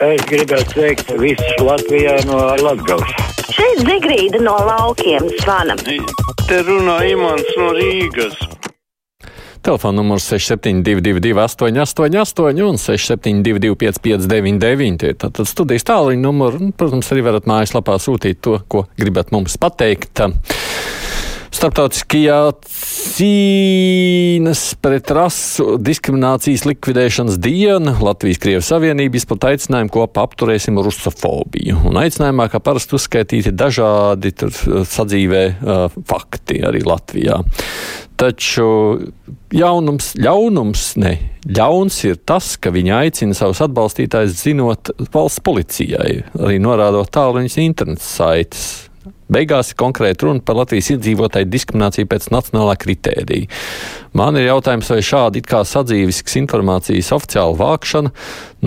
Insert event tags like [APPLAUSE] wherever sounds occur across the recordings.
Es gribētu sveikt visus Latvijā no Latgales. Šeit Zigrīda no laukiem zvana. Te runā Imants no Rīgas. Telefona numurs 6722, 888, un 672, 559, tātad studijas tālruņa numuru. Protams, arī varat mājaslapā sūtīt to, ko gribat mums pateikt. Startautiskajā cīņas pret rasu diskriminācijas likvidēšanas diena Latvijas-Krievijas Savienība izplatīja aicinājumu kopā apturēsim rusofobiju. Un aicinājumā, kā parasti uzskaitīti dažādi tur, sadzīvē uh, fakti arī Latvijā. Taču jaunums, ļaunums, ne, ļauns ir tas, ka viņi aicina savus atbalstītājus zinot valsts policijai, arī norādot tālruņas internets saites Beigās konkrēti runa par Latvijas iedzīvotāju diskrimināciju pēc nacionālā kritērija. Man ir jautājums, vai šāda it kā sadzīvisks informācijas oficiāla vākšana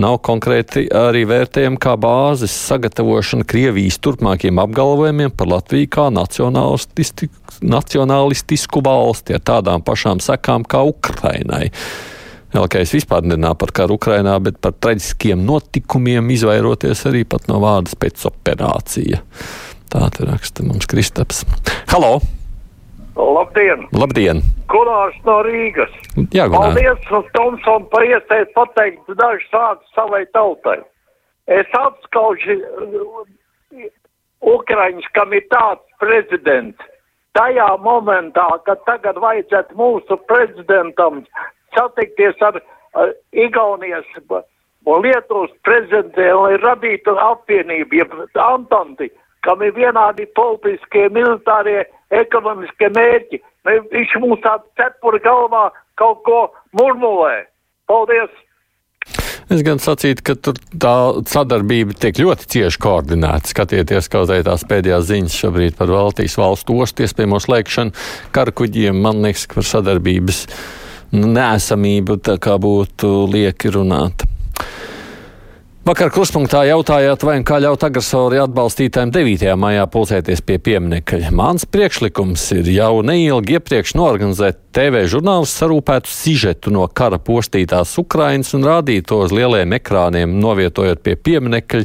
nav konkrēti arī vērtējama kā bāzes sagatavošana Krievijas turpmākiem apgalvojumiem par Latviju kā nacionālistisku valsti ar tādām pašām sekām kā Ukrainai. Es vispār nerunāju par karu Ukrainā, bet par traģiskiem notikumiem, izvairoties arī no vārda pēcoperācija. Tā te raksta mums Kristaps. Halo! Labdien! Labdien! Gunārs no Rīgas. Jā, Gunār. Paldies, Tomson, par iespēju pateikt dažus vārdus savai tautai. Es apskaužu uh, Ukraiņus, kam ir tāds prezidents. Tajā momentā, kad tagad vajadzētu mūsu prezidentam satikties ar, ar Igaunijas un Lietuvas prezidentiem, lai radītu apvienību, jeb Antanti kam ir vienādi politiskie, militārie, ekonomiskie mērķi. Viņš mums tādu cepuri galvā kaut ko murmulē. Paldies! Es gan sacītu, ka tur tā sadarbība tiek ļoti cieši koordinēta. Skatieties, kaut arī tās pēdējās ziņas šobrīd par Baltijas valstu ostu iespējamo slēgšanu karakuģiem. Man liekas, ka par sadarbības nesamību tā kā būtu lieki runāt. Vakar kruspunktā jautājāt, vai un kā ļaut agresori atbalstītājiem 9. maijā pulcēties pie pieminiekļa. Mans priekšlikums ir jau neilgi iepriekš norganizēt TV žurnālus sarūpētu sižetu no kara postītās Ukrainas un rādīt to uz lieliem ekrāniem, novietojot pie pieminiekļa,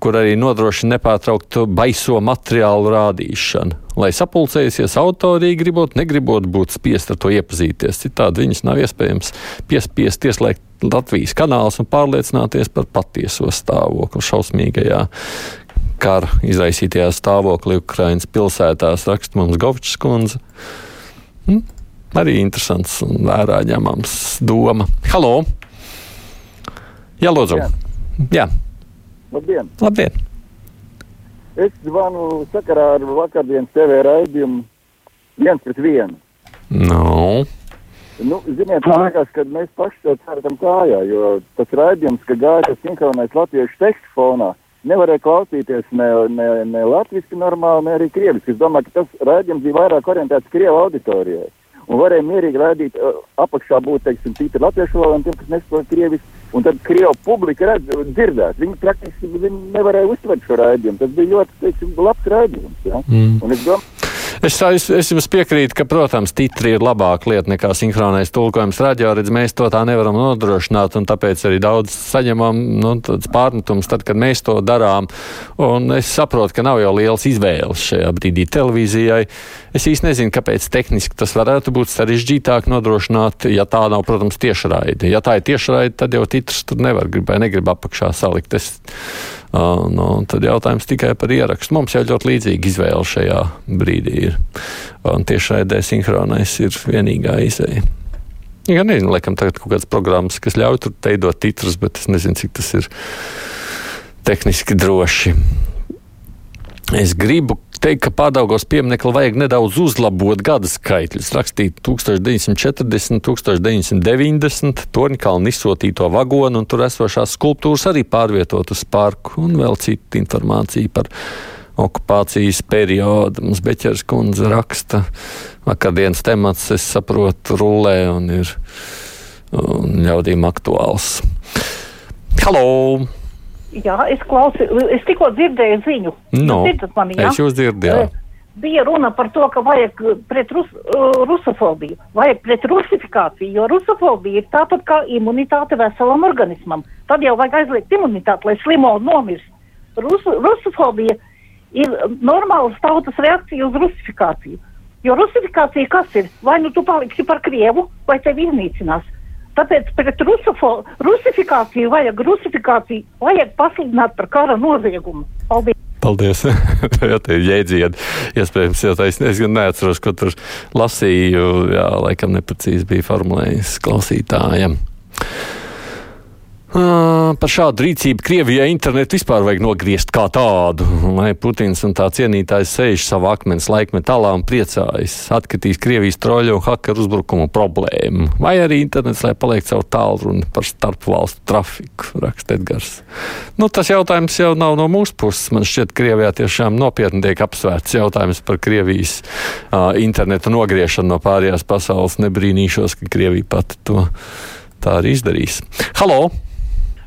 kur arī nodrošina nepārtrauktu baiso materiālu rādīšanu. Lai sapulcējusies autori, gribot, negribot būt spiest ar to iepazīties. Citādi viņus nav iespējams piespiest ieslēgt Latvijas kanāls un pārliecināties par patieso stāvokli šausmīgajā kara izraisītajā stāvoklī Ukraiņas pilsētās, raksta mums Govčs kundze. Hm? Arī interesants un vērā ņemams doma. Halo! Jā, lūdzu! Jā. Jā. Labdien! Labdien! Es zvanu sakarā ar vakardienas TV raidījumu viens pret vienu. No. Nu, ziniet, man liekas, ka mēs paši to ceram kājā, jo tas raidījums, ka gāja sinhronais latviešu tekstu fonā, nevarēja klausīties ne, ne, ne latviešu normāli, ne arī krieviski. Es domāju, ka tas raidījums bija vairāk orientēts krievu auditorijai. Un varēja mierīgi raidīt, uh, apakšā būt, teiksim, tīri latviešu valodā un tiem, kas nesaprot krieviski. Un tad krievu publika redz, dzirdēt. Viņi praktiski viņi nevarēja uztvert šo raidījumu. Tas bija ļoti, teiksim, labs raidījums. Ja? Mm. Un es domāju, Es, es, es jums piekrītu, ka, protams, titri ir labāka lieta nekā sinhronais tulkojums radio. Redz, mēs to tā nevaram nodrošināt, un tāpēc arī daudz saņemam nu, pārmetumus, tad, kad mēs to darām. Un es saprotu, ka nav jau liels izvēles šajā brīdī televīzijai. Es īsti nezinu, kāpēc tehniski tas varētu būt sarežģītāk nodrošināt, ja tā nav, protams, tiešraide. Ja tā ir tiešraide, tad jau titrs tur nevar gribēt, negrib apakšā salikt. Es, Uh, nu, tad jautājums tikai par ierakstu. Mums jau ļoti līdzīga izvēle šajā brīdī ir. Un tiešraidē sinhronais ir vienīgā izēja. Ja nezinu, laikam tagad kaut kādas programmas, kas ļauj tur veidot titrus, bet es nezinu, cik tas ir tehniski droši. Es gribu teikt, ka pārdaugos pieminiektu vajag nedaudz uzlabot gada skaitļus. Rakstīt 1940, 1990, Torņkalnu izsūtīto vagonu un tur esošās skulptūras arī pārvietot uz parku un vēl citu informāciju par okupācijas periodu. Mums Beķers kundze raksta, vakardienas temats, es saprotu, rullē un ir un ļaudīm aktuāls. Halo! Jā, es klausījos, es tikko dzirdēju ziņu. No, Jūs dzirdat mani, es jūs dzirdēju. bija runa par to, ka vajag pret rus, uh, rusofobiju, vajag pret rusifikāciju, jo rusofobija ir tāpat kā imunitāte veselam organismam. Tad jau vajag aizliegt imunitāti, lai slimo nomirst. Rus, rusofobija ir normāla tautas reakcija uz rusifikāciju. Jo rusifikācija kas ir? Vai nu tu paliksi par krievu, vai tevi iznīcinās. Tāpēc pret rusofo, rusifikāciju vajag rusifikāciju, vajag pasludināt par kara noziegumu. Paldies! Paldies. [LAUGHS] jā, tie ir jēdzieni. Iespējams, jā, es, es gan neatceros, ko tur lasīju. Jā, laikam neprecīzi bija formulējis klausītājiem. Par šādu rīcību Krievijai internetu vispār vajag nogriezt kā tādu, lai Putins un tā cienītājs sēž savā akmens laikmetālā un priecājas, atkritīs Krievijas troļu un hakeru uzbrukumu problēmu, vai arī internets, lai paliek savu tālruni par starpvalstu trafiku, raksta Edgars. Nu, tas jautājums jau nav no mūsu puses. Man šķiet, Krievijā tiešām nopietni tiek apsvērts jautājums par Krievijas uh, internetu nogriešanu no pārējās pasaules. Nebrīnīšos, ka Krievija pati to tā arī izdarīs. Halo!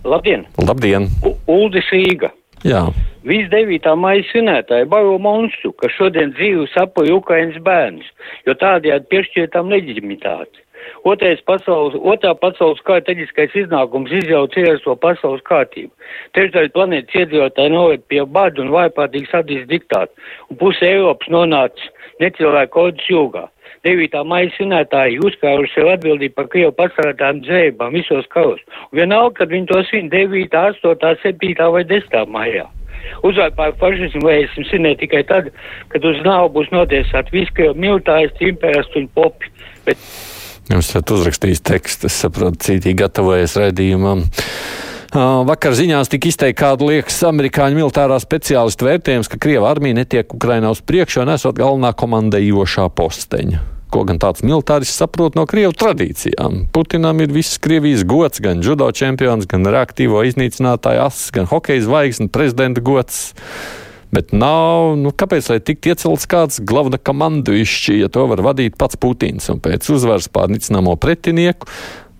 Labdien! Labdien! U Uldis Rīga! Jā. Visi 9. maija svinētāji baro monstru, kas šodien dzīvi sapoja Ukrainas bērnus, jo tādējādi piešķirtām leģitimitāti. Otrais pasaules, otrā pasaules kara traģiskais iznākums izjauc ierasto pasaules kārtību. Trešdaļa planētas iedzīvotāji noved pie badu un vājprātīgi sadīs diktātu, un puse Eiropas nonāca necilvēku ordas jūgā. 9. maija svinētāji uzkāruši sev atbildību par Krievu pasarētām dzēbām visos karos. Vienalga, kad viņi to svin 9., 8., 7. vai 10. maijā. Uzvar pār fašismu varēsim svinēt tikai tad, kad uz nāvu būs notiesāti visi Krievu militāristi, imperisti un popi. Bet... Jums esat uzrakstījis tekstu, es saprotu, cītīgi gatavojies raidījumam. Vakar ziņās tika izteikti kādu liekas amerikāņu militārā speciālistu vērtējums, ka Krieva armija netiek Ukrainā uz priekšu un esot galvenā komandējošā posteņa. Ko gan tāds militāris saprot no krievu tradīcijām? Putinam ir viss Krievijas gods, gan judo čempions, gan reaktīvo iznīcinātāja asis, gan hokeja zvaigznes, prezidenta gods. Bet nav, nu, kāpēc lai tiktu iecelts kāds galvenā komanduišķi, ja to var vadīt pats Putins un pēc uzvaras pār nicināmo pretinieku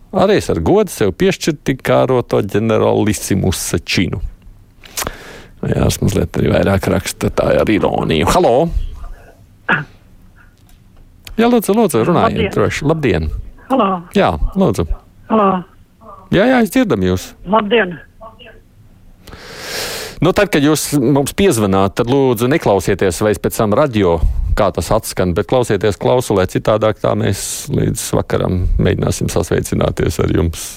Arī es ar godu sev piešķiru tik kāroto ģenerālisimusa činu. Jā, es mazliet arī vairāk raksta tā ar ironiju. Halo! Jā, lūdzu, lūdzu runājiet Labdien. droši. Labdien! Halo! Jā, lūdzu. Halo! Jā, jā, es dzirdam jūs. Labdien! Nu, tad, kad jūs mums piezvanāt, tad lūdzu neklausieties vairs pēc tam radio, kā tas atskan, bet klausieties klausulē, citādāk tā mēs līdz vakaram mēģināsim sasveicināties ar jums.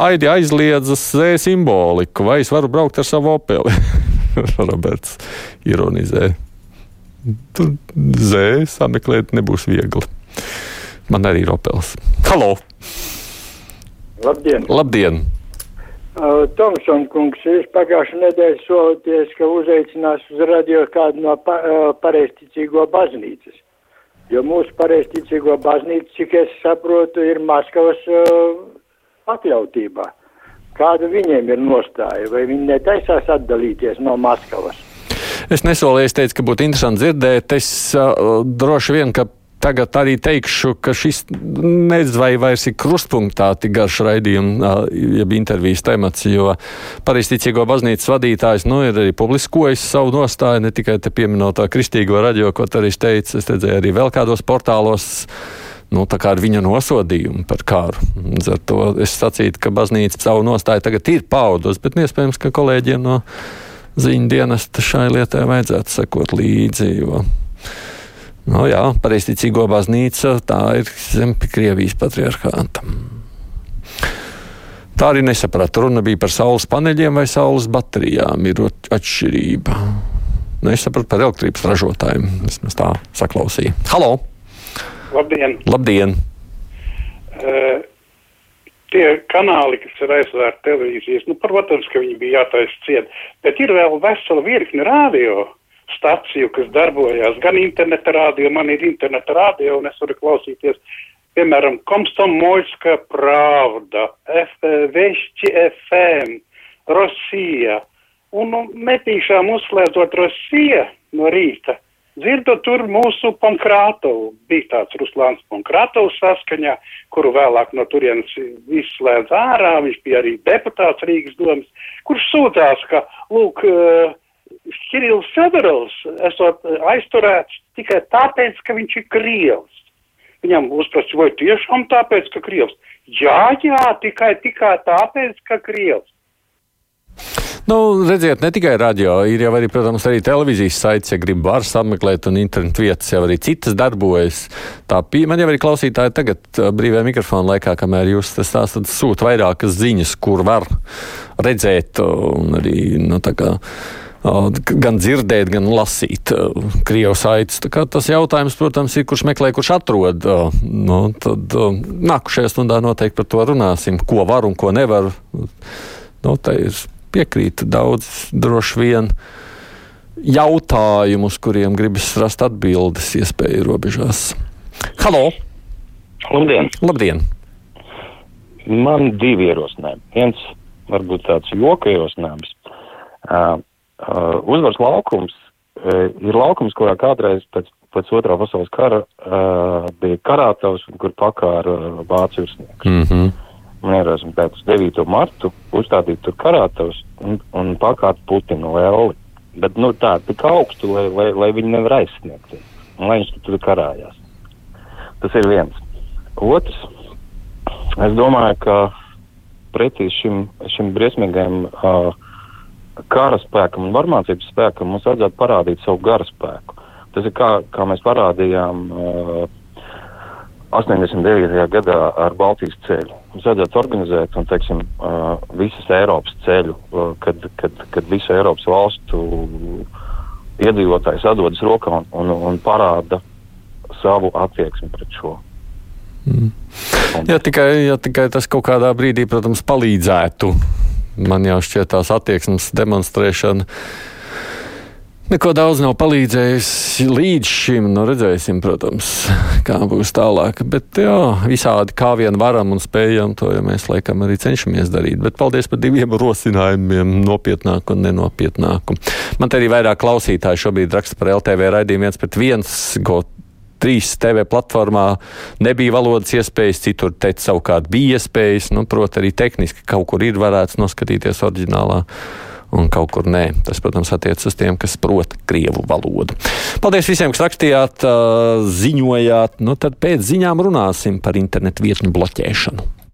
Aidi aizliedzas zē simboliku, vai es varu braukt ar savu opeli? [LAUGHS] Roberts ironizē. Tur zē sameklēt nebūs viegli. Man arī ir opels. Halo! Labdien! Labdien! Uh, Tomson kungs, jūs pagājušajā nedēļā solīties, ka uzaicinās uz radio kādu no pa, uh, pareizticīgo baznīcas. Jo mūsu pareizticīgo baznīca, cik es saprotu, ir Maskavas uh, atļautībā. Kāda viņiem ir nostāja, vai viņi netaisās atdalīties no Maskavas? Es nesolīju, es teicu, ka būtu interesanti dzirdēt. Es uh, droši vien, ka tagad arī teikšu, ka šis nezinu, vai vairs ir krustpunktā tik garš raidījums, jeb intervijas temats, jo pareizticīgo baznīcas vadītājs nu, ir arī publiskojis savu nostāju, ne tikai te pieminot to kristīgo radio, ko arī es teicu, es redzēju arī vēl kādos portālos. Nu, tā kā ar viņa nosodījumu par kāru. Ar to es sacītu, ka baznīca savu nostāju tagad ir paudusi, bet iespējams, ka kolēģiem no ziņu dienesta šai lietai vajadzētu sekot līdzi. Jo Nu, jā, pareizticīgo baznīca tā ir zem Krievijas patriarchāta. Tā arī nesaprata. Runa bija par saules paneļiem vai saules baterijām. Ir atšķirība. Nesapratu par elektrības ražotājiem. Es tā saklausīju. Halo! Labdien! Labdien. Uh, tie kanāli, kas ir aizvērti televīzijas, nu, protams, ka viņi bija jātaisa ciet, bet ir vēl vesela virkne rādio staciju, kas darbojās gan interneta rādio, man ir interneta rādio, un es varu klausīties, piemēram, Komsomolska Pravda, Vešķi FM, Rosija, un nu, netīšām uzslēdzot Rosija no rīta, dzirdot tur mūsu Pankrātovu, bija tāds Ruslāns Pankrātovs saskaņā, kuru vēlāk no turienes izslēdz ārā, viņš bija arī deputāts Rīgas domas, kurš sūdzās, ka, lūk, uh, Kirills Severovs esot aizturēts tikai tāpēc, ka viņš ir Krievs. Viņam uzprasa, vai tiešām tāpēc, ka Krievs? Jā, jā, tikai, tikai tāpēc, ka Krievs. Nu, redziet, ne tikai radio, ir jau arī, protams, arī televīzijas saites, ja grib var sameklēt, un internetu vietas jau arī citas darbojas. Tā pie, man jau arī klausītāji tagad brīvajā mikrofona laikā, kamēr jūs tas stāstat, sūta vairākas ziņas, kur var redzēt un arī, nu, tā kā gan dzirdēt, gan lasīt krievu saites. Tas jautājums, protams, ir, kurš meklē, kurš atrod. Nu, tad nākušajā stundā noteikti par to runāsim, ko var un ko nevar. Nu, tā ir piekrīt daudz droši vien jautājumus, kuriem gribas rast atbildes iespēju robežās. Halo! Labdien! Labdien. Man divi ierosinājumi. Viens varbūt tāds joka ierosinājums. Uh, uh, uzvaras laukums uh, ir laukums, kurā kādreiz pēc, pēc otrā pasaules kara uh, bija karātavs, kur pakāra uh, vācu virsnieks. Mm -hmm neierosim pēc 9. martu uzstādīt tur karātavus un, un pakāt Putinu lēli. Bet, nu, tā, tik augstu, lai, lai, lai viņi nevar aizsniegt. Un lai viņš tur karājās. Tas ir viens. Otrs, es domāju, ka pretī šim, šim briesmīgajam uh, kara spēkam un varmācības spēkam mums vajadzētu parādīt savu garu spēku. Tas ir kā, kā mēs parādījām uh, 89. gadā ar Baltijas ceļu. Mums vajadzētu organizēt, un, teiksim, uh, visas Eiropas ceļu, uh, kad, kad, kad visu Eiropas valstu iedzīvotājs atdodas rokā un, un, un parāda savu attieksmi pret šo. Mm. Ja tikai, ja tikai tas kaut kādā brīdī, protams, palīdzētu. Man jau šķiet tās attieksmes demonstrēšana Neko daudz nav palīdzējis līdz šim. Nu, redzēsim, protams, [LAUGHS] kā būs tālāk. Bet jā, visādi kā vien varam un spējam to, ja mēs laikam arī cenšamies darīt. Bet paldies par diviem [LAUGHS] rosinājumiem, nopietnāku un nenopietnāku. Man te arī vairāk klausītāji šobrīd raksta par LTV raidījumu viens pret viens. Go trīs TV platformā nebija valodas iespējas, citur teikt savukārt bija iespējas. Nu, Protams, arī tehniski kaut kur ir varēts noskatīties oriģinālā un kaut kur nē. Tas, protams, attiecas uz tiem, kas prot krievu valodu. Paldies visiem, kas rakstījāt, ziņojāt. Nu, tad pēc ziņām runāsim par internetu vietņu bloķēšanu.